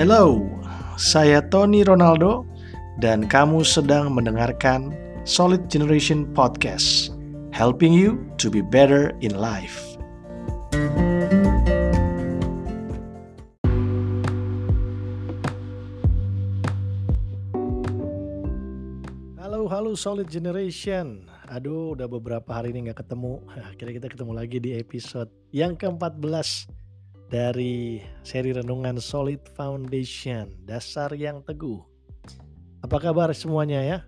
Hello, saya Tony Ronaldo dan kamu sedang mendengarkan Solid Generation Podcast, helping you to be better in life. Halo, halo Solid Generation. Aduh, udah beberapa hari ini nggak ketemu. Akhirnya kita ketemu lagi di episode yang ke-14 dari seri renungan Solid Foundation, dasar yang teguh. Apa kabar semuanya ya?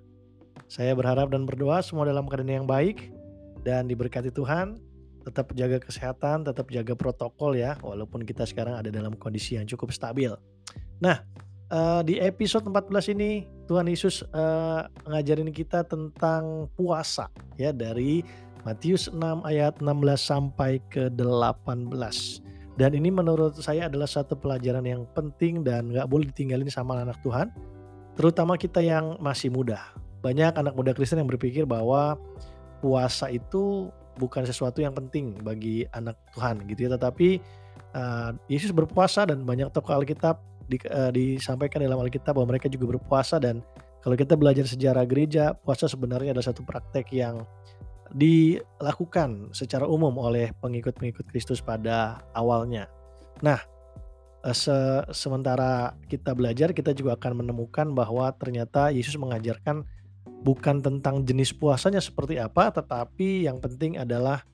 Saya berharap dan berdoa semua dalam keadaan yang baik dan diberkati Tuhan. Tetap jaga kesehatan, tetap jaga protokol ya, walaupun kita sekarang ada dalam kondisi yang cukup stabil. Nah, uh, di episode 14 ini Tuhan Yesus uh, ngajarin kita tentang puasa ya dari Matius 6 ayat 16 sampai ke 18. Dan ini menurut saya adalah satu pelajaran yang penting dan nggak boleh ditinggalin sama anak Tuhan, terutama kita yang masih muda. Banyak anak muda Kristen yang berpikir bahwa puasa itu bukan sesuatu yang penting bagi anak Tuhan gitu ya, tetapi uh, Yesus berpuasa dan banyak tokoh Alkitab di, uh, disampaikan dalam Alkitab bahwa mereka juga berpuasa dan kalau kita belajar sejarah gereja, puasa sebenarnya adalah satu praktek yang dilakukan secara umum oleh pengikut-pengikut Kristus pada awalnya. Nah, eh, se sementara kita belajar, kita juga akan menemukan bahwa ternyata Yesus mengajarkan bukan tentang jenis puasanya seperti apa, tetapi yang penting adalah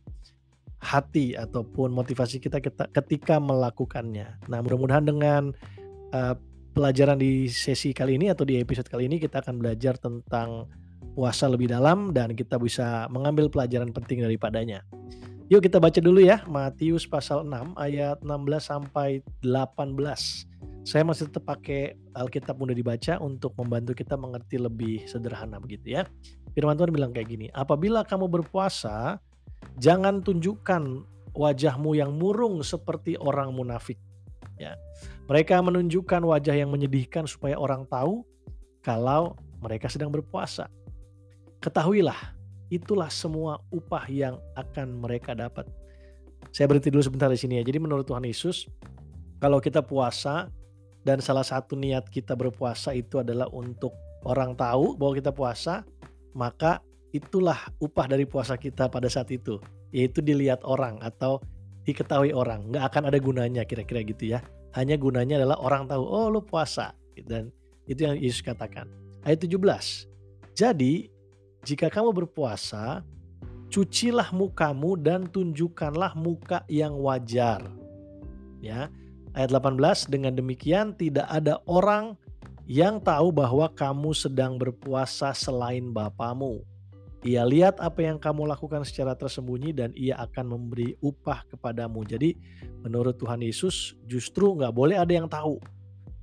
hati ataupun motivasi kita ketika melakukannya. Nah, mudah-mudahan dengan uh, pelajaran di sesi kali ini atau di episode kali ini kita akan belajar tentang puasa lebih dalam dan kita bisa mengambil pelajaran penting daripadanya. Yuk kita baca dulu ya Matius pasal 6 ayat 16 sampai 18. Saya masih tetap pakai Alkitab mudah dibaca untuk membantu kita mengerti lebih sederhana begitu ya. Firman Tuhan bilang kayak gini, apabila kamu berpuasa, jangan tunjukkan wajahmu yang murung seperti orang munafik. Ya. Mereka menunjukkan wajah yang menyedihkan supaya orang tahu kalau mereka sedang berpuasa. Ketahuilah, itulah semua upah yang akan mereka dapat. Saya berhenti dulu sebentar di sini ya. Jadi menurut Tuhan Yesus, kalau kita puasa dan salah satu niat kita berpuasa itu adalah untuk orang tahu bahwa kita puasa, maka itulah upah dari puasa kita pada saat itu, yaitu dilihat orang atau diketahui orang. Nggak akan ada gunanya kira-kira gitu ya. Hanya gunanya adalah orang tahu, oh lu puasa. Dan itu yang Yesus katakan. Ayat 17. Jadi jika kamu berpuasa, cucilah mukamu dan tunjukkanlah muka yang wajar. Ya. Ayat 18 dengan demikian tidak ada orang yang tahu bahwa kamu sedang berpuasa selain Bapamu. Ia lihat apa yang kamu lakukan secara tersembunyi dan ia akan memberi upah kepadamu. Jadi menurut Tuhan Yesus justru nggak boleh ada yang tahu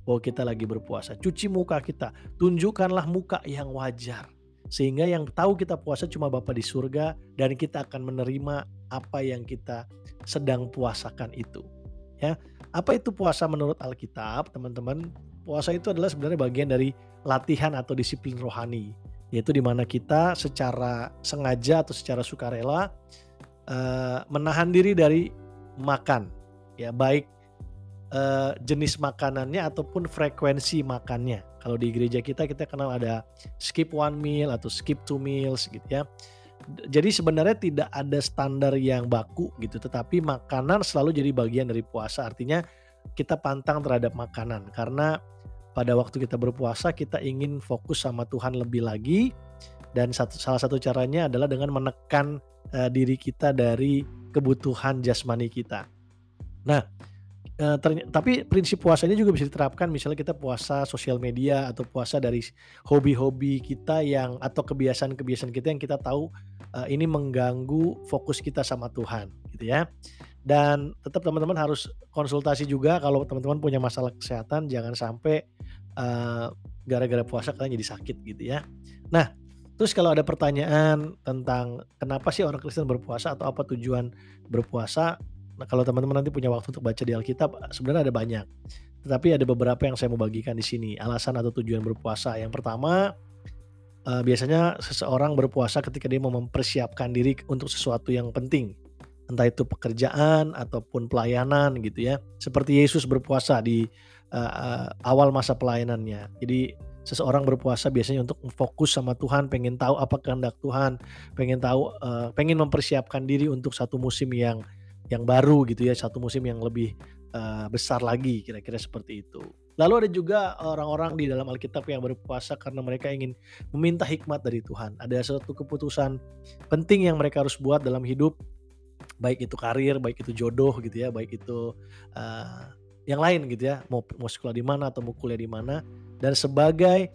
bahwa kita lagi berpuasa. Cuci muka kita, tunjukkanlah muka yang wajar. Sehingga yang tahu kita puasa cuma Bapa di surga dan kita akan menerima apa yang kita sedang puasakan itu. Ya. Apa itu puasa menurut Alkitab, teman-teman? Puasa itu adalah sebenarnya bagian dari latihan atau disiplin rohani, yaitu di mana kita secara sengaja atau secara sukarela uh, menahan diri dari makan, ya baik uh, jenis makanannya ataupun frekuensi makannya. Kalau di gereja kita kita kenal ada skip one meal atau skip two meals gitu ya. Jadi sebenarnya tidak ada standar yang baku gitu, tetapi makanan selalu jadi bagian dari puasa. Artinya kita pantang terhadap makanan karena pada waktu kita berpuasa kita ingin fokus sama Tuhan lebih lagi dan satu, salah satu caranya adalah dengan menekan uh, diri kita dari kebutuhan jasmani kita. Nah, Uh, tapi prinsip puasa ini juga bisa diterapkan misalnya kita puasa sosial media atau puasa dari hobi-hobi kita yang atau kebiasaan-kebiasaan kita yang kita tahu uh, ini mengganggu fokus kita sama Tuhan gitu ya. Dan tetap teman-teman harus konsultasi juga kalau teman-teman punya masalah kesehatan jangan sampai uh, gara-gara puasa kalian jadi sakit gitu ya. Nah, terus kalau ada pertanyaan tentang kenapa sih orang Kristen berpuasa atau apa tujuan berpuasa, Nah, kalau teman-teman nanti punya waktu untuk baca di Alkitab, sebenarnya ada banyak. Tetapi ada beberapa yang saya mau bagikan di sini. Alasan atau tujuan berpuasa. Yang pertama, uh, biasanya seseorang berpuasa ketika dia mau mempersiapkan diri untuk sesuatu yang penting. entah itu pekerjaan ataupun pelayanan gitu ya. Seperti Yesus berpuasa di uh, uh, awal masa pelayanannya. Jadi seseorang berpuasa biasanya untuk fokus sama Tuhan, pengen tahu apa kehendak Tuhan, pengen tahu, uh, pengen mempersiapkan diri untuk satu musim yang yang baru gitu ya, satu musim yang lebih uh, besar lagi, kira-kira seperti itu. Lalu ada juga orang-orang di dalam Alkitab yang berpuasa karena mereka ingin meminta hikmat dari Tuhan. Ada suatu keputusan penting yang mereka harus buat dalam hidup, baik itu karir, baik itu jodoh gitu ya, baik itu uh, yang lain gitu ya, mau mau sekolah di mana atau mau kuliah di mana dan sebagai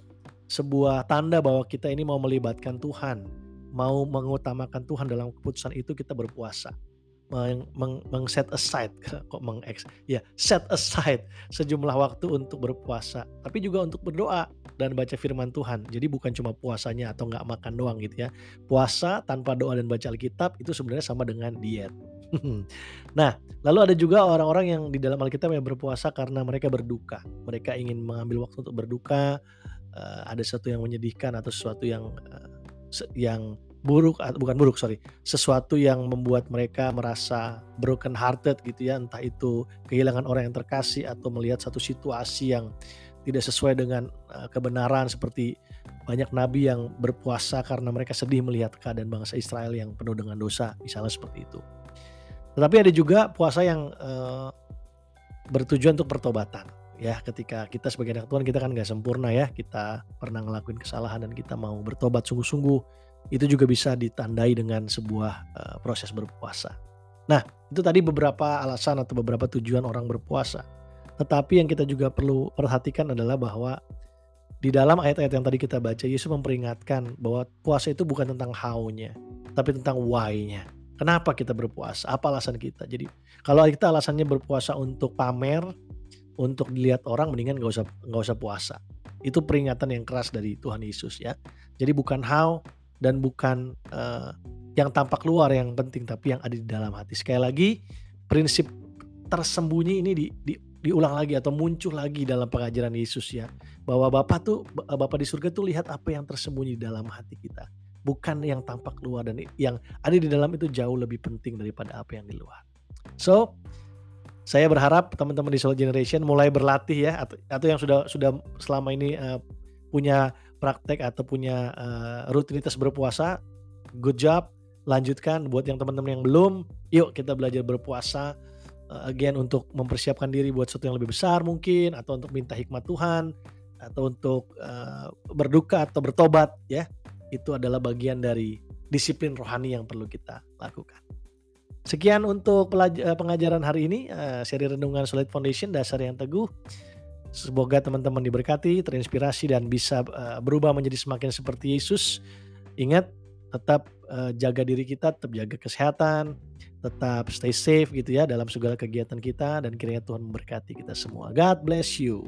sebuah tanda bahwa kita ini mau melibatkan Tuhan, mau mengutamakan Tuhan dalam keputusan itu kita berpuasa. Meng, meng, meng set aside kok meng ya set aside sejumlah waktu untuk berpuasa tapi juga untuk berdoa dan baca firman Tuhan jadi bukan cuma puasanya atau nggak makan doang gitu ya puasa tanpa doa dan baca Alkitab itu sebenarnya sama dengan diet nah, lalu ada juga orang-orang yang di dalam Alkitab yang berpuasa karena mereka berduka. Mereka ingin mengambil waktu untuk berduka. Uh, ada sesuatu yang menyedihkan atau sesuatu yang uh, yang buruk bukan buruk sorry. Sesuatu yang membuat mereka merasa broken hearted gitu ya. Entah itu kehilangan orang yang terkasih atau melihat satu situasi yang tidak sesuai dengan uh, kebenaran. Seperti banyak nabi yang berpuasa karena mereka sedih melihat keadaan bangsa Israel yang penuh dengan dosa. Misalnya seperti itu. Tetapi ada juga puasa yang uh, bertujuan untuk pertobatan. Ya, ketika kita sebagai anak Tuhan kita kan nggak sempurna ya, kita pernah ngelakuin kesalahan dan kita mau bertobat sungguh-sungguh, itu juga bisa ditandai dengan sebuah uh, proses berpuasa. Nah, itu tadi beberapa alasan atau beberapa tujuan orang berpuasa. Tetapi yang kita juga perlu perhatikan adalah bahwa di dalam ayat-ayat yang tadi kita baca, Yesus memperingatkan bahwa puasa itu bukan tentang how-nya, tapi tentang why-nya Kenapa kita berpuasa? Apa alasan kita? Jadi kalau kita alasannya berpuasa untuk pamer, untuk dilihat orang, mendingan nggak usah nggak usah puasa. Itu peringatan yang keras dari Tuhan Yesus ya. Jadi bukan how dan bukan uh, yang tampak luar yang penting, tapi yang ada di dalam hati. Sekali lagi prinsip tersembunyi ini di, di, diulang lagi atau muncul lagi dalam pengajaran Yesus ya bahwa Bapak tuh Bapak di surga tuh lihat apa yang tersembunyi di dalam hati kita bukan yang tampak luar dan yang ada di dalam itu jauh lebih penting daripada apa yang di luar. So, saya berharap teman-teman di Soul Generation mulai berlatih ya atau, atau yang sudah sudah selama ini uh, punya praktek atau punya uh, rutinitas berpuasa, good job, lanjutkan buat yang teman-teman yang belum, yuk kita belajar berpuasa uh, again untuk mempersiapkan diri buat sesuatu yang lebih besar mungkin atau untuk minta hikmat Tuhan atau untuk uh, berduka atau bertobat ya itu adalah bagian dari disiplin rohani yang perlu kita lakukan. Sekian untuk pengajaran hari ini, uh, seri Renungan Solid Foundation, dasar yang teguh. Semoga teman-teman diberkati, terinspirasi, dan bisa uh, berubah menjadi semakin seperti Yesus. Ingat, tetap uh, jaga diri kita, tetap jaga kesehatan, tetap stay safe gitu ya dalam segala kegiatan kita, dan kiranya Tuhan memberkati kita semua. God bless you.